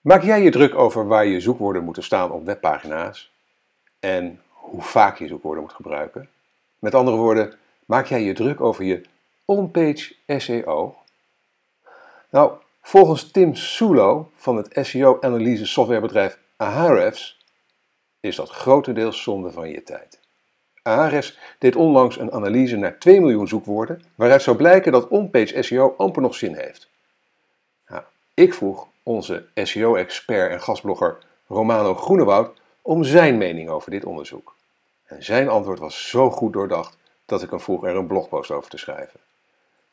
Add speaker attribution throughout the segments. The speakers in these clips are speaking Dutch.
Speaker 1: Maak jij je druk over waar je zoekwoorden moeten staan op webpagina's en hoe vaak je zoekwoorden moet gebruiken? Met andere woorden, maak jij je druk over je on-page SEO? Nou, volgens Tim Sulo van het SEO-analyse softwarebedrijf Ahrefs is dat grotendeels zonde van je tijd. Ahrefs deed onlangs een analyse naar 2 miljoen zoekwoorden, waaruit zou blijken dat on-page SEO amper nog zin heeft. Nou, ik vroeg onze SEO-expert en gastblogger Romano Groenewoud om zijn mening over dit onderzoek. En zijn antwoord was zo goed doordacht dat ik hem vroeg er een blogpost over te schrijven.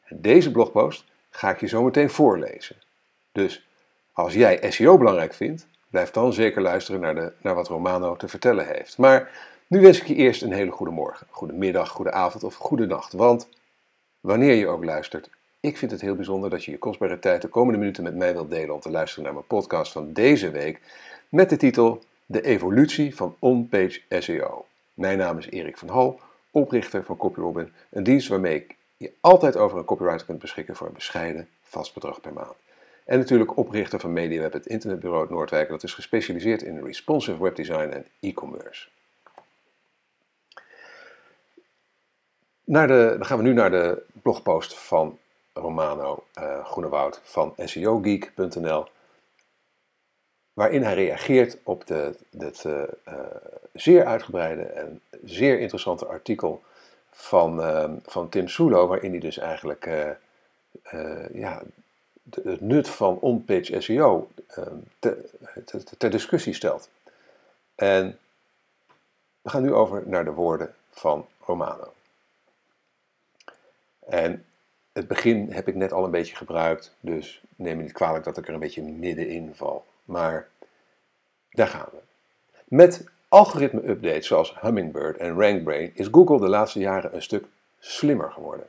Speaker 1: En deze blogpost ga ik je zo meteen voorlezen. Dus als jij SEO belangrijk vindt, blijf dan zeker luisteren naar, de, naar wat Romano te vertellen heeft. Maar nu wens ik je eerst een hele goede morgen, goede middag, goede avond of goede nacht. Want wanneer je ook luistert, ik vind het heel bijzonder dat je je kostbare tijd de komende minuten met mij wilt delen om te luisteren naar mijn podcast van deze week met de titel De evolutie van on-page SEO. Mijn naam is Erik van Hal, oprichter van CopyRobin, een dienst waarmee ik je altijd over een copywriter kunt beschikken voor een bescheiden vast bedrag per maand. En natuurlijk oprichter van MediaWeb, het internetbureau Noordwijk, dat is gespecialiseerd in responsive webdesign en e-commerce. dan gaan we nu naar de blogpost van Romano uh, Groenewoud van SEOgeek.nl, waarin hij reageert op de, het uh, zeer uitgebreide en zeer interessante artikel van, uh, van Tim Sulo, waarin hij dus eigenlijk ja, de, het nut van on-page SEO ter, ter discussie stelt. En we gaan nu over naar de woorden van Romano. En het begin heb ik net al een beetje gebruikt, dus neem me niet kwalijk dat ik er een beetje middenin val. Maar daar gaan we. Met algoritme-updates zoals Hummingbird en RankBrain is Google de laatste jaren een stuk slimmer geworden.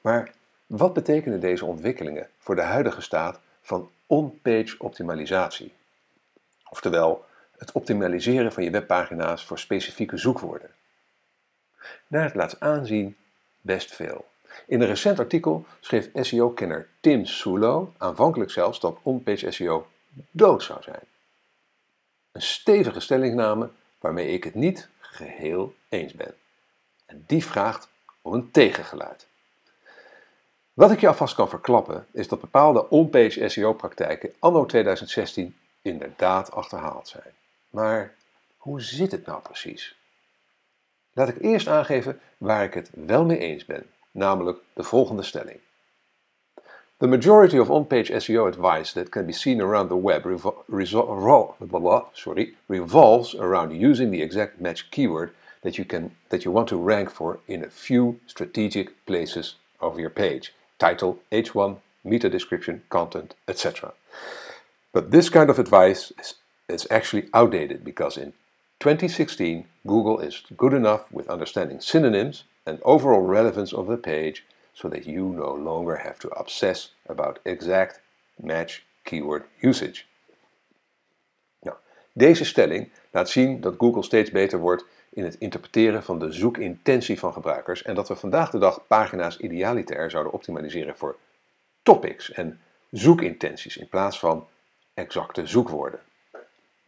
Speaker 1: Maar wat betekenen deze ontwikkelingen voor de huidige staat van on-page optimalisatie? Oftewel, het optimaliseren van je webpagina's voor specifieke zoekwoorden. Naar het laatst aanzien, best veel. In een recent artikel schreef SEO-kenner Tim Sulo aanvankelijk zelfs dat on-page SEO dood zou zijn. Een stevige stellingname waarmee ik het niet geheel eens ben. En die vraagt om een tegengeluid. Wat ik je alvast kan verklappen is dat bepaalde on-page SEO-praktijken anno 2016 inderdaad achterhaald zijn. Maar hoe zit het nou precies? Laat ik eerst aangeven waar ik het wel mee eens ben namelijk de volgende stelling. The majority of on-page SEO advice that can be seen around the web sorry, revolves around using the exact match keyword that you, can, that you want to rank for in a few strategic places of your page. Title, H1, meta description, content, etc. But this kind of advice is, is actually outdated because in 2016 Google is good enough with understanding synonyms and overall relevance of the page so that you no longer have to obsess about exact match keyword usage. Nou, deze stelling laat zien dat Google steeds beter wordt in het interpreteren van de zoekintentie van gebruikers en dat we vandaag de dag pagina's idealiter zouden optimaliseren voor topics en zoekintenties in plaats van exacte zoekwoorden.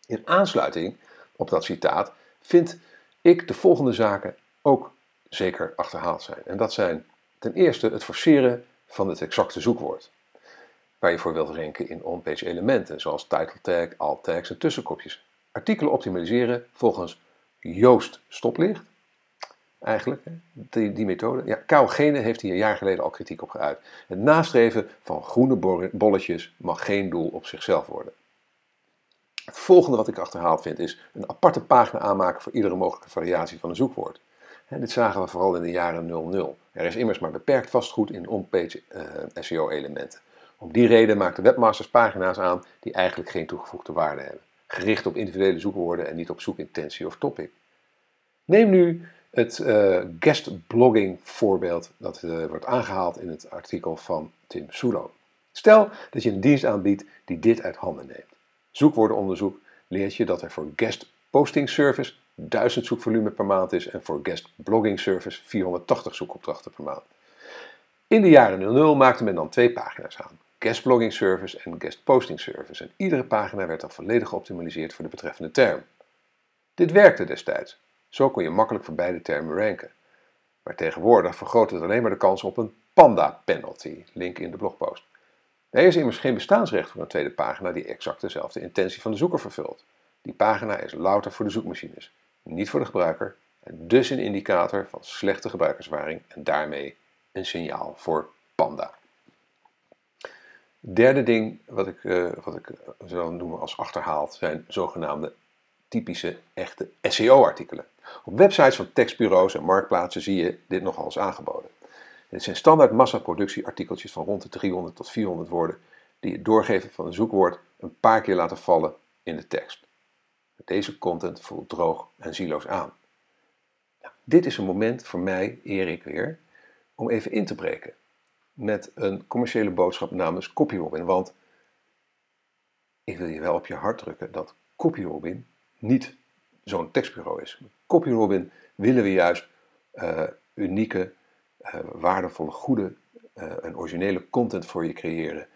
Speaker 1: In aansluiting op dat citaat vind ik de volgende zaken ook zeker achterhaald zijn. En dat zijn ten eerste het forceren van het exacte zoekwoord. Waar je voor wilt ranken in on-page elementen, zoals title tag, alt tags en tussenkopjes. Artikelen optimaliseren volgens Joost Stoplicht. Eigenlijk, die, die methode. Ja, Karel Gene heeft hier een jaar geleden al kritiek op geuit. Het nastreven van groene bolletjes mag geen doel op zichzelf worden. Het volgende wat ik achterhaald vind is een aparte pagina aanmaken voor iedere mogelijke variatie van een zoekwoord dit zagen we vooral in de jaren 00. Er is immers maar beperkt vastgoed in on-page eh, SEO-elementen. Om die reden maakten webmasters pagina's aan die eigenlijk geen toegevoegde waarde hebben. Gericht op individuele zoekwoorden en niet op zoekintentie of topic. Neem nu het uh, guest blogging voorbeeld dat uh, wordt aangehaald in het artikel van Tim Sulo. Stel dat je een dienst aanbiedt die dit uit handen neemt. Zoekwoordenonderzoek leert je dat er voor guest posting service 1000 zoekvolume per maand is en voor guest blogging service 480 zoekopdrachten per maand. In de jaren 00 maakte men dan twee pagina's aan. guest blogging service en guest posting service en iedere pagina werd dan volledig geoptimaliseerd voor de betreffende term. Dit werkte destijds. Zo kon je makkelijk voor beide termen ranken. Maar tegenwoordig vergroot het alleen maar de kans op een panda penalty, link in de blogpost. Er is immers geen bestaansrecht voor een tweede pagina die exact dezelfde intentie van de zoeker vervult. Die pagina is louter voor de zoekmachines, niet voor de gebruiker dus een indicator van slechte gebruikerservaring en daarmee een signaal voor Panda. Derde ding wat ik, uh, wat ik zou noemen als achterhaald zijn zogenaamde typische echte SEO-artikelen. Op websites van tekstbureaus en marktplaatsen zie je dit nogal eens aangeboden. Dit zijn standaard massaproductieartikeltjes van rond de 300 tot 400 woorden die het doorgeven van een zoekwoord een paar keer laten vallen in de tekst. Deze content voelt droog en zieloos aan. Nou, dit is een moment voor mij, Erik weer, om even in te breken met een commerciële boodschap namens CopyRobin. Want ik wil je wel op je hart drukken dat CopyRobin niet zo'n tekstbureau is. CopyRobin willen we juist uh, unieke, uh, waardevolle, goede uh, en originele content voor je creëren.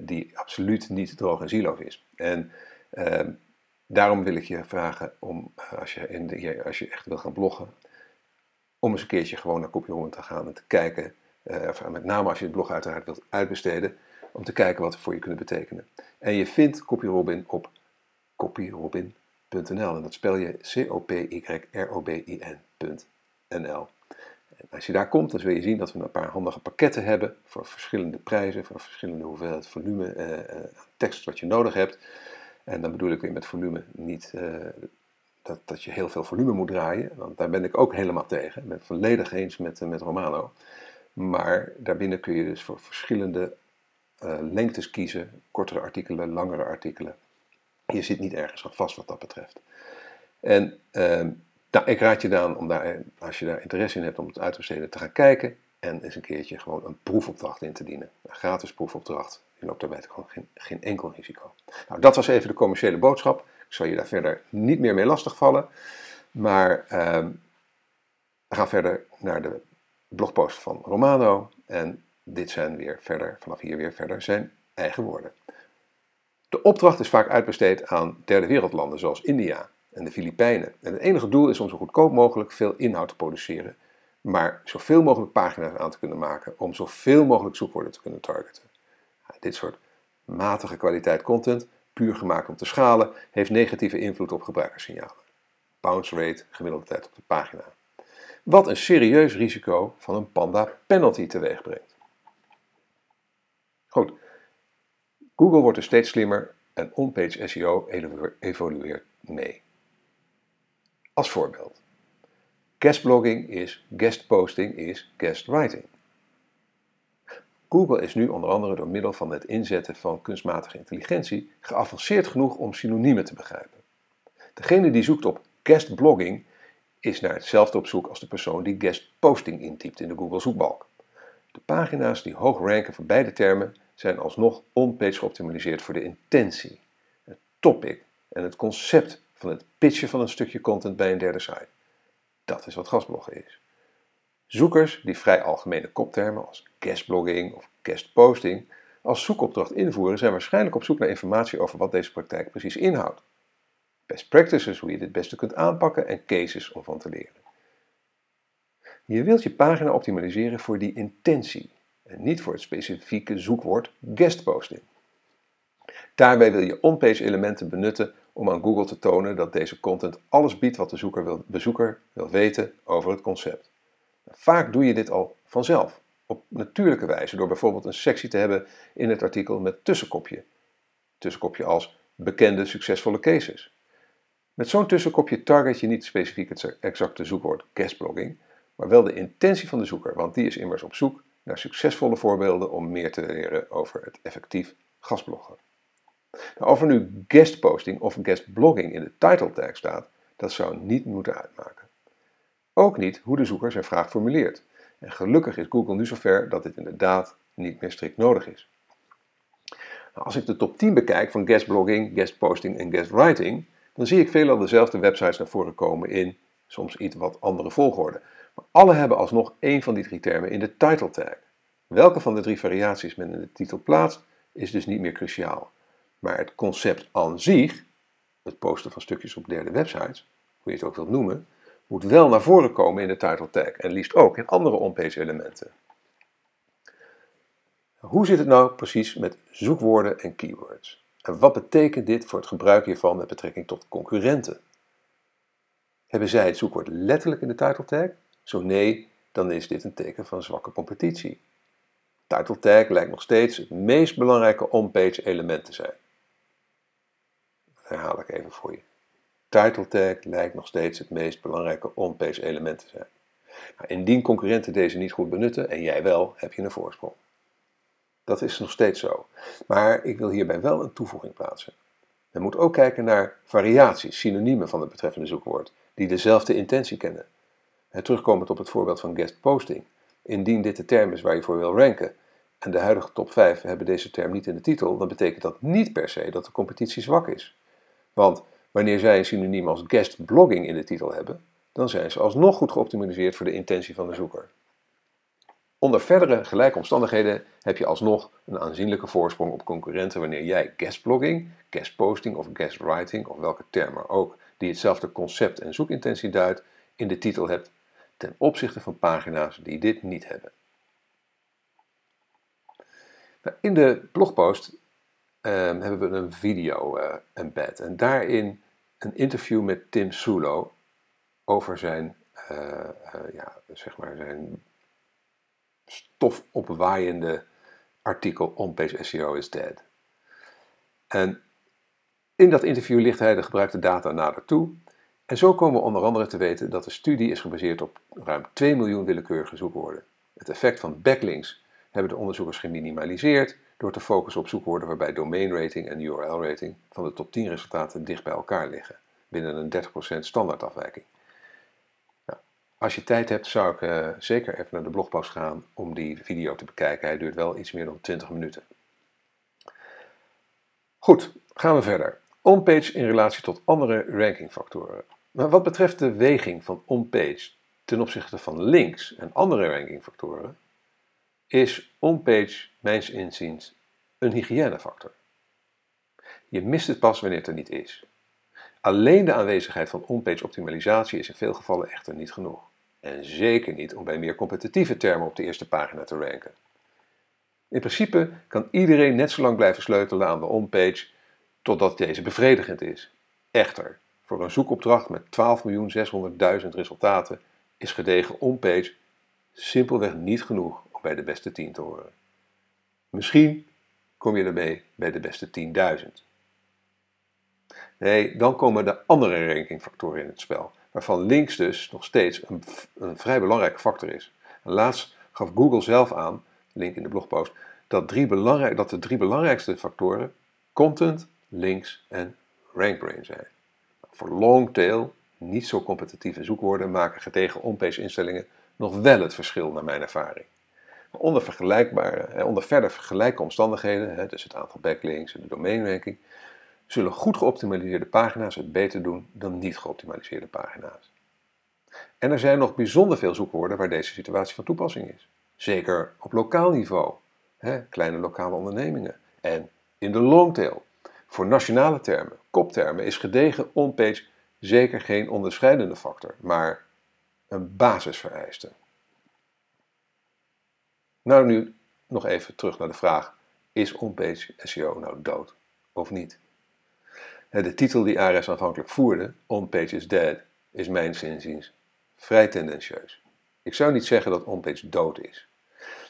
Speaker 1: die absoluut niet droog en zieloos is. En ehm, daarom wil ik je vragen om, als je, in als je echt wil gaan bloggen, om eens een keertje gewoon naar CopyRobin te gaan en te kijken uh, met name als je het blog uiteraard wilt uitbesteden, om te kijken wat we voor je kunnen betekenen. En je vindt CopyRobin op copyrobin.nl en dat spel je C-O-P-Y-R-O-B-I-N.nl. En als je daar komt, dan zul je zien dat we een paar handige pakketten hebben voor verschillende prijzen, voor verschillende hoeveelheid volume uh, tekst wat je nodig hebt. En dan bedoel ik weer met volume niet uh, dat, dat je heel veel volume moet draaien, want daar ben ik ook helemaal tegen. Ik ben volledig eens met, met Romano. Maar daarbinnen kun je dus voor verschillende uh, lengtes kiezen, kortere artikelen, langere artikelen. Je zit niet ergens aan vast wat dat betreft. En uh, nou, ik raad je dan om daar, als je daar interesse in hebt om het uit te besteden, te gaan kijken en eens een keertje gewoon een proefopdracht in te dienen. Een gratis proefopdracht. Je loopt daarbij gewoon geen, geen enkel risico. Nou, dat was even de commerciële boodschap. Ik zal je daar verder niet meer mee lastigvallen. Maar uh, we gaan verder naar de blogpost van Romano. En dit zijn weer verder, vanaf hier weer verder, zijn eigen woorden. De opdracht is vaak uitbesteed aan derde wereldlanden zoals India en de Filipijnen. En het enige doel is om zo goedkoop mogelijk veel inhoud te produceren, maar zoveel mogelijk pagina's aan te kunnen maken om zoveel mogelijk zoekwoorden te kunnen targeten. Dit soort matige kwaliteit content, puur gemaakt om te schalen, heeft negatieve invloed op gebruikerssignalen. Bounce rate, gemiddelde tijd op de pagina wat een serieus risico van een panda penalty teweeg brengt. Goed, Google wordt er steeds slimmer en on-page SEO evolueert mee. Als voorbeeld. Guestblogging is guestposting is guestwriting. Google is nu onder andere door middel van het inzetten van kunstmatige intelligentie geavanceerd genoeg om synoniemen te begrijpen. Degene die zoekt op guestblogging is naar hetzelfde op zoek als de persoon die guest posting intypt in de Google zoekbalk. De pagina's die hoog ranken voor beide termen zijn alsnog on-page geoptimaliseerd voor de intentie, het topic en het concept van het pitchen van een stukje content bij een derde site. Dat is wat gastbloggen is. Zoekers die vrij algemene koptermen als guestblogging of guestposting als zoekopdracht invoeren zijn waarschijnlijk op zoek naar informatie over wat deze praktijk precies inhoudt best practices hoe je dit beste kunt aanpakken en cases om van te leren. Je wilt je pagina optimaliseren voor die intentie en niet voor het specifieke zoekwoord guestposting. Daarbij wil je on-page elementen benutten om aan Google te tonen dat deze content alles biedt wat de bezoeker wil weten over het concept. Vaak doe je dit al vanzelf, op natuurlijke wijze, door bijvoorbeeld een sectie te hebben in het artikel met tussenkopje. Tussenkopje als bekende succesvolle cases. Met zo'n tussenkopje target je niet specifiek het exacte zoekwoord guestblogging, maar wel de intentie van de zoeker, want die is immers op zoek naar succesvolle voorbeelden om meer te leren over het effectief gastbloggen. Nou, of er nu guestposting of guestblogging in de title tag staat, dat zou niet moeten uitmaken. Ook niet hoe de zoeker zijn vraag formuleert. En gelukkig is Google nu zover dat dit inderdaad niet meer strikt nodig is. Nou, als ik de top 10 bekijk van guestblogging, guestposting en guestwriting, dan zie ik veelal dezelfde websites naar voren komen in soms iets wat andere volgorde. Maar alle hebben alsnog één van die drie termen in de title tag. Welke van de drie variaties men in de titel plaatst, is dus niet meer cruciaal. Maar het concept aan zich, het posten van stukjes op derde websites, hoe je het ook wilt noemen, moet wel naar voren komen in de title tag en liefst ook in andere onpage elementen. Hoe zit het nou precies met zoekwoorden en keywords? En wat betekent dit voor het gebruik hiervan met betrekking tot concurrenten? Hebben zij het zoekwoord letterlijk in de title tag? Zo nee, dan is dit een teken van zwakke competitie. Title tag lijkt nog steeds het meest belangrijke on-page element te zijn. Dat herhaal ik even voor je. Title tag lijkt nog steeds het meest belangrijke on-page element te zijn. Nou, indien concurrenten deze niet goed benutten en jij wel, heb je een voorsprong. Dat is nog steeds zo. Maar ik wil hierbij wel een toevoeging plaatsen. Men moet ook kijken naar variaties, synoniemen van het betreffende zoekwoord, die dezelfde intentie kennen. Terugkomend op het voorbeeld van guest posting. Indien dit de term is waar je voor wil ranken, en de huidige top 5 hebben deze term niet in de titel, dan betekent dat niet per se dat de competitie zwak is. Want wanneer zij een synoniem als guest blogging in de titel hebben, dan zijn ze alsnog goed geoptimaliseerd voor de intentie van de zoeker. Onder verdere gelijke omstandigheden heb je alsnog een aanzienlijke voorsprong op concurrenten wanneer jij guestblogging, guestposting of guestwriting of welke term maar ook die hetzelfde concept en zoekintentie duidt in de titel hebt ten opzichte van pagina's die dit niet hebben. Nou, in de blogpost ehm, hebben we een video uh, embed en daarin een interview met Tim Sulo over zijn, uh, uh, ja, zeg maar zijn stofopwaaiende artikel On-Page SEO is Dead. En in dat interview licht hij de gebruikte data nader toe. En zo komen we onder andere te weten dat de studie is gebaseerd op ruim 2 miljoen willekeurige zoekwoorden. Het effect van backlinks hebben de onderzoekers geminimaliseerd door te focussen op zoekwoorden waarbij domain rating en URL rating van de top 10 resultaten dicht bij elkaar liggen, binnen een 30% standaardafwijking. Als je tijd hebt, zou ik uh, zeker even naar de blogpost gaan om die video te bekijken. Hij duurt wel iets meer dan 20 minuten. Goed, gaan we verder. Onpage in relatie tot andere rankingfactoren. Maar wat betreft de weging van onpage ten opzichte van links en andere rankingfactoren, is onpage, mijns inziens, een hygiënefactor. Je mist het pas wanneer het er niet is. Alleen de aanwezigheid van onpage optimalisatie is in veel gevallen echter niet genoeg. En zeker niet om bij meer competitieve termen op de eerste pagina te ranken. In principe kan iedereen net zo lang blijven sleutelen aan de onpage totdat deze bevredigend is. Echter, voor een zoekopdracht met 12.600.000 resultaten is gedegen onpage simpelweg niet genoeg bij de beste 10 te horen. Misschien kom je ermee bij de beste 10.000. Nee, dan komen de andere rankingfactoren in het spel, waarvan links dus nog steeds een, een vrij belangrijke factor is. Laatst gaf Google zelf aan, link in de blogpost, dat, drie belangrijk, dat de drie belangrijkste factoren content, links en rankbrain zijn. Voor longtail, niet zo competitieve zoekwoorden, maken getegen onpage instellingen nog wel het verschil naar mijn ervaring. Onder, vergelijkbare, onder verder vergelijke omstandigheden, dus het aantal backlinks en de domainranking, zullen goed geoptimaliseerde pagina's het beter doen dan niet geoptimaliseerde pagina's. En er zijn nog bijzonder veel zoekwoorden waar deze situatie van toepassing is. Zeker op lokaal niveau, kleine lokale ondernemingen en in de longtail. Voor nationale termen, koptermen, is gedegen onpage zeker geen onderscheidende factor, maar een basisvereiste. Nou, nu nog even terug naar de vraag: is onpage SEO nou dood of niet? De titel die Ares aanvankelijk voerde, On-Page is Dead, is mijn zinziens vrij tendentieus. Ik zou niet zeggen dat OnPage dood is.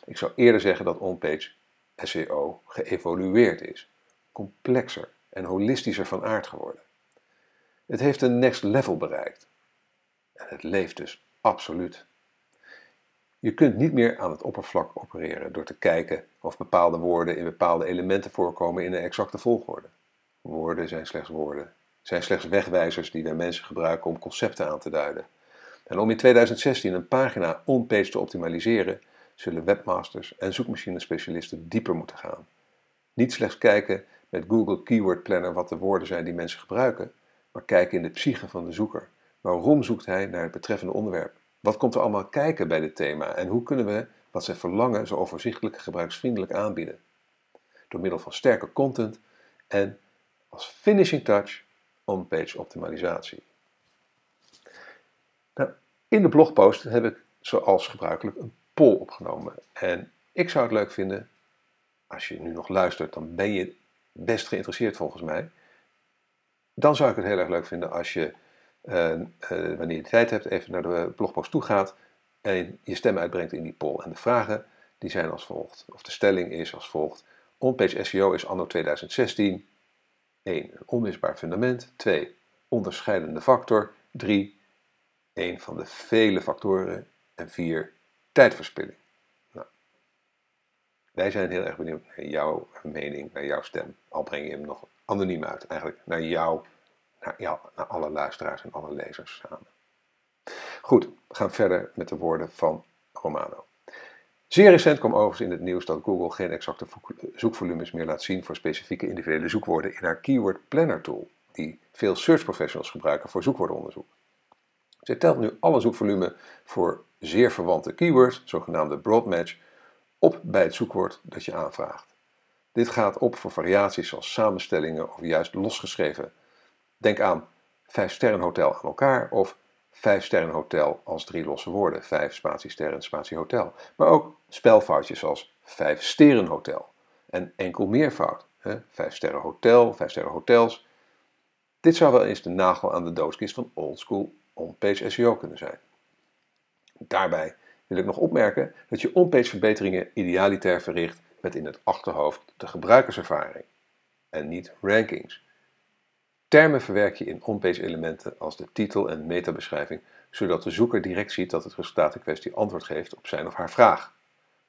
Speaker 1: Ik zou eerder zeggen dat OnPage SEO geëvolueerd is, complexer en holistischer van aard geworden. Het heeft een next level bereikt. En het leeft dus absoluut. Je kunt niet meer aan het oppervlak opereren door te kijken of bepaalde woorden in bepaalde elementen voorkomen in een exacte volgorde. Woorden zijn slechts woorden, zijn slechts wegwijzers die wij mensen gebruiken om concepten aan te duiden. En om in 2016 een pagina on-page te optimaliseren, zullen webmasters en zoekmachinespecialisten dieper moeten gaan. Niet slechts kijken met Google Keyword Planner wat de woorden zijn die mensen gebruiken, maar kijken in de psyche van de zoeker. Waarom zoekt hij naar het betreffende onderwerp? Wat komt er allemaal kijken bij dit thema en hoe kunnen we wat zij verlangen zo overzichtelijk en gebruiksvriendelijk aanbieden. Door middel van sterke content en als finishing touch on-page optimalisatie. Nou, in de blogpost heb ik zoals gebruikelijk een poll opgenomen. En ik zou het leuk vinden, als je nu nog luistert, dan ben je best geïnteresseerd volgens mij. Dan zou ik het heel erg leuk vinden als je, wanneer je tijd hebt, even naar de blogpost toe gaat en je stem uitbrengt in die poll. En de vragen die zijn als volgt, of de stelling is als volgt. Onpage SEO is anno 2016 1. Een onmisbaar fundament. 2. Onderscheidende factor. 3. Een van de vele factoren. En 4. Tijdverspilling. Nou, wij zijn heel erg benieuwd naar jouw mening, naar jouw stem. Al breng je hem nog anoniem uit. Eigenlijk naar jou, naar, jou, naar alle luisteraars en alle lezers samen. Goed, we gaan verder met de woorden van Romano. Zeer recent kwam overigens in het nieuws dat Google geen exacte zoekvolumes meer laat zien voor specifieke individuele zoekwoorden in haar Keyword Planner tool, die veel search professionals gebruiken voor zoekwoordenonderzoek. Zij telt nu alle zoekvolume voor zeer verwante keywords, zogenaamde broad match, op bij het zoekwoord dat je aanvraagt. Dit gaat op voor variaties zoals samenstellingen of juist losgeschreven. Denk aan 5 sterren hotel aan elkaar of 5 sterren hotel als drie losse woorden, 5 spatie sterren spatie hotel. Maar ook spelfoutjes als 5 sterren hotel en enkel meervoud, 5 sterren hotel, 5 sterren hotels. Dit zou wel eens de nagel aan de doodskist van oldschool on-page SEO kunnen zijn. Daarbij wil ik nog opmerken dat je on-page verbeteringen idealiter verricht met in het achterhoofd de gebruikerservaring en niet rankings. Termen verwerk je in onpage elementen als de titel en metabeschrijving, zodat de zoeker direct ziet dat het resultaat in kwestie antwoord geeft op zijn of haar vraag.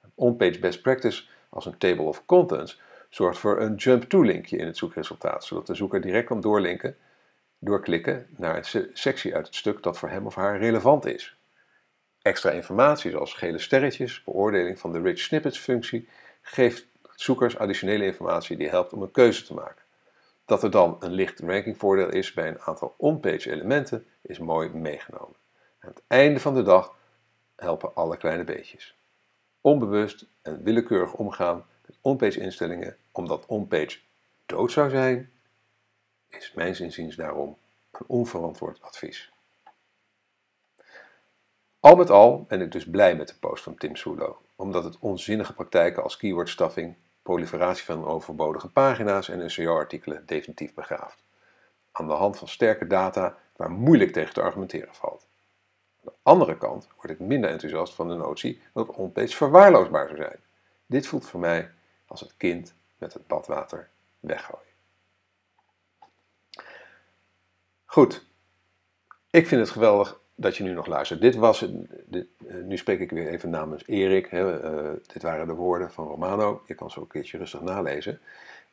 Speaker 1: Een onpage best practice als een table of contents zorgt voor een jump-to linkje in het zoekresultaat, zodat de zoeker direct kan doorlinken, doorklikken naar een sectie uit het stuk dat voor hem of haar relevant is. Extra informatie zoals gele sterretjes, beoordeling van de rich snippets functie, geeft zoekers additionele informatie die helpt om een keuze te maken. Dat er dan een licht rankingvoordeel is bij een aantal on-page elementen is mooi meegenomen. Aan het einde van de dag helpen alle kleine beetjes. Onbewust en willekeurig omgaan met on-page instellingen omdat on-page dood zou zijn, is mijn inziens daarom een onverantwoord advies. Al met al ben ik dus blij met de post van Tim Sulo, omdat het onzinnige praktijken als keyword stuffing proliferatie van overbodige pagina's en SEO-artikelen definitief begraaft. Aan de hand van sterke data waar moeilijk tegen te argumenteren valt. Aan de andere kant word ik minder enthousiast van de notie dat onpage verwaarloosbaar zou zijn. Dit voelt voor mij als het kind met het badwater weggooien. Goed, ik vind het geweldig dat je nu nog luistert. Dit was, dit, eh, nu spreek ik weer even namens Erik. Hè, uh, dit waren de woorden van Romano. Je kan ze ook een keertje rustig nalezen.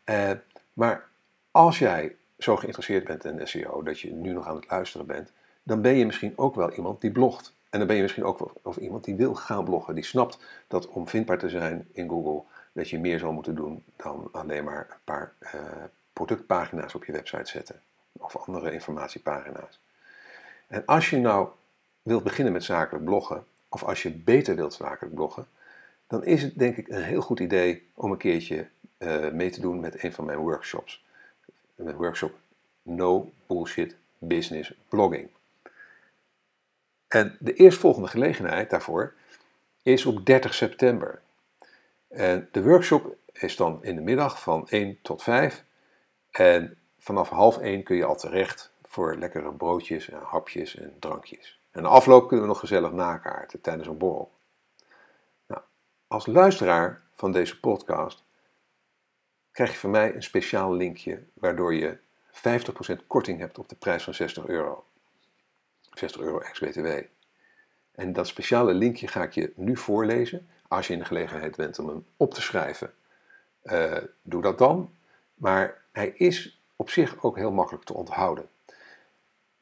Speaker 1: Uh, maar als jij zo geïnteresseerd bent in SEO dat je nu nog aan het luisteren bent, dan ben je misschien ook wel iemand die blogt. En dan ben je misschien ook wel of iemand die wil gaan bloggen. Die snapt dat om vindbaar te zijn in Google, dat je meer zal moeten doen dan alleen maar een paar productpagina's op je website zetten. Of andere informatiepagina's. En als je nou wilt beginnen met zakelijk bloggen, of als je beter wilt zakelijk bloggen, dan is het denk ik een heel goed idee om een keertje uh, mee te doen met een van mijn workshops. Een workshop No Bullshit Business Blogging. En de eerstvolgende gelegenheid daarvoor is op 30 september. En de workshop is dan in de middag van 1 tot 5. En vanaf half 1 kun je al terecht voor lekkere broodjes en hapjes en drankjes. En de afloop kunnen we nog gezellig nakaarten tijdens een borrel. Nou, als luisteraar van deze podcast krijg je van mij een speciaal linkje waardoor je 50% korting hebt op de prijs van 60 euro. 60 euro ex-BTW. En dat speciale linkje ga ik je nu voorlezen. Als je in de gelegenheid bent om hem op te schrijven, uh, doe dat dan. Maar hij is op zich ook heel makkelijk te onthouden.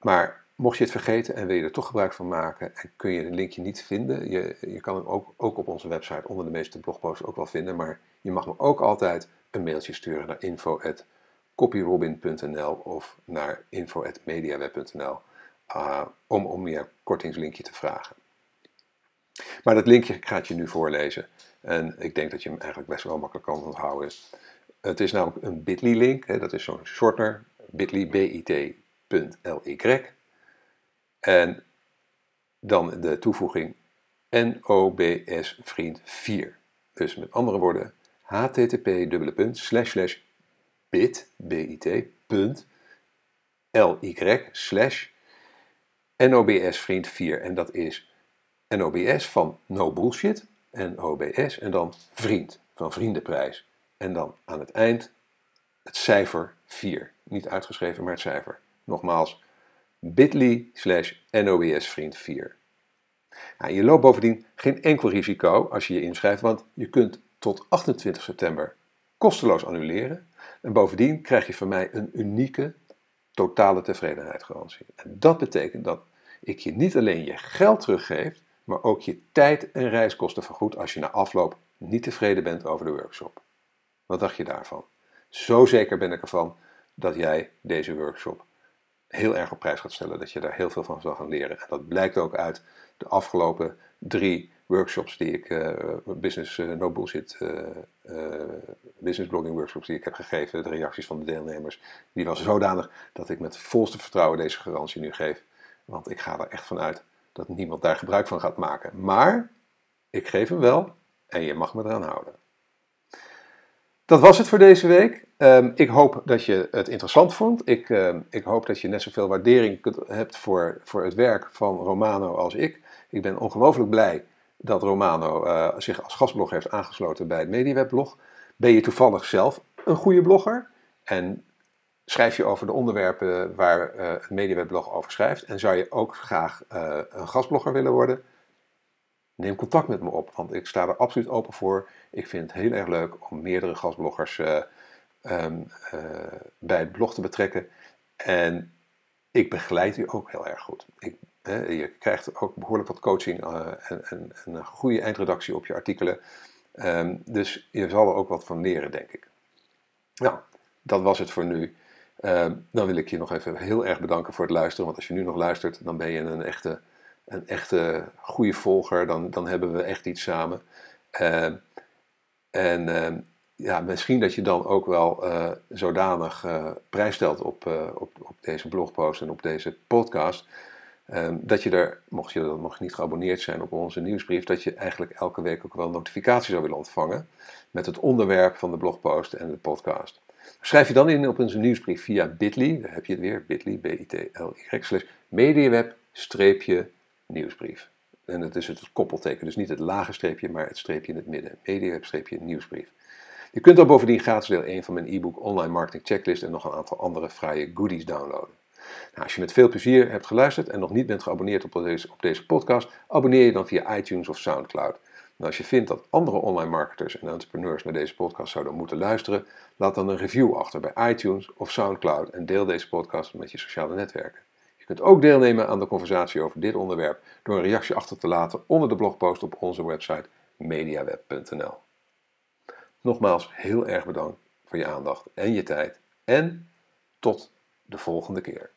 Speaker 1: Maar mocht je het vergeten en wil je er toch gebruik van maken en kun je een linkje niet vinden, je, je kan hem ook, ook op onze website onder de meeste blogposts ook wel vinden, maar je mag me ook altijd een mailtje sturen naar info.copyrobin.nl of naar info.mediaweb.nl uh, om om je kortingslinkje te vragen. Maar dat linkje ga je nu voorlezen. En ik denk dat je hem eigenlijk best wel makkelijk kan onthouden. Het is namelijk een bit.ly link. dat is zo'n shortener. bit.ly, bit.ly. En dan de toevoeging NOBS vriend 4. Dus met andere woorden, http bit, bit, punt, ly slash NOBS vriend 4. En dat is NOBS van no bullshit, NOBS, en dan vriend, van vriendenprijs. En dan aan het eind het cijfer 4. Niet uitgeschreven, maar het cijfer. Nogmaals, bit.ly slash NOBS vriend 4. Nou, je loopt bovendien geen enkel risico als je je inschrijft, want je kunt tot 28 september kosteloos annuleren. En bovendien krijg je van mij een unieke totale tevredenheidsgarantie. En dat betekent dat ik je niet alleen je geld teruggeef, maar ook je tijd en reiskosten vergoed als je na afloop niet tevreden bent over de workshop. Wat dacht je daarvan? Zo zeker ben ik ervan dat jij deze workshop heel erg op prijs gaat stellen, dat je daar heel veel van zal gaan leren. En dat blijkt ook uit de afgelopen drie workshops die ik, uh, business uh, no uh, business blogging workshops die ik heb gegeven, de reacties van de deelnemers, die was zodanig dat ik met volste vertrouwen deze garantie nu geef. Want ik ga er echt van uit dat niemand daar gebruik van gaat maken. Maar ik geef hem wel en je mag me eraan houden. Dat was het voor deze week. Um, ik hoop dat je het interessant vond. Ik, uh, ik hoop dat je net zoveel waardering hebt voor, voor het werk van Romano als ik. Ik ben ongelooflijk blij dat Romano uh, zich als gastblogger heeft aangesloten bij het MediaWebblog. Ben je toevallig zelf een goede blogger? En schrijf je over de onderwerpen waar uh, het MediaWebblog over schrijft? En zou je ook graag uh, een gastblogger willen worden? Neem contact met me op, want ik sta er absoluut open voor. Ik vind het heel erg leuk om meerdere gastbloggers um, bij het blog te betrekken. En ik begeleid u ook heel erg goed. Ik je krijgt ook behoorlijk wat coaching eh, en, en, en, een goede eindredactie op je artikelen. Ehm, dus je zal er ook wat van leren, denk ik. Nou, dat was het voor nu. Ehm, dan wil ik je nog even heel erg bedanken voor het luisteren. Want als je nu nog luistert, dan ben je een echte, een echte goede volger. Dan, dan hebben we echt iets samen. Ehm, en ja, misschien dat je dan ook wel uh, zodanig uh, prijs stelt op, op, op deze blogpost en op deze podcast. Ehm, dat je er, mocht je dan nog niet geabonneerd zijn op onze nieuwsbrief, dat je eigenlijk elke week ook wel notificatie zou willen ontvangen met het onderwerp van de blogpost en de podcast. Schrijf je dan in op onze nieuwsbrief via bit.ly, daar heb je het weer, bit.ly, b-i-t-l-y, slash mediaweb-nieuwsbrief. En het is het koppelteken, dus niet het lage streepje, maar het streepje in het midden. Mediaweb-nieuwsbrief. Je kunt dan bovendien gratis deel 1 van mijn e-book Online Marketing Checklist en nog een aantal andere fraaie goodies downloaden. Nou, als je met veel plezier hebt geluisterd en nog niet bent geabonneerd op deze, op deze podcast, abonneer je dan via iTunes of SoundCloud. En als je vindt dat andere online marketers en entrepreneurs naar deze podcast zouden moeten luisteren, laat dan een review achter bij iTunes of SoundCloud en deel deze podcast met je sociale netwerken. Je kunt ook deelnemen aan de conversatie over dit onderwerp door een reactie achter te laten onder de blogpost op onze website mediaweb.nl. Nogmaals heel erg bedankt voor je aandacht en je tijd en tot de volgende keer.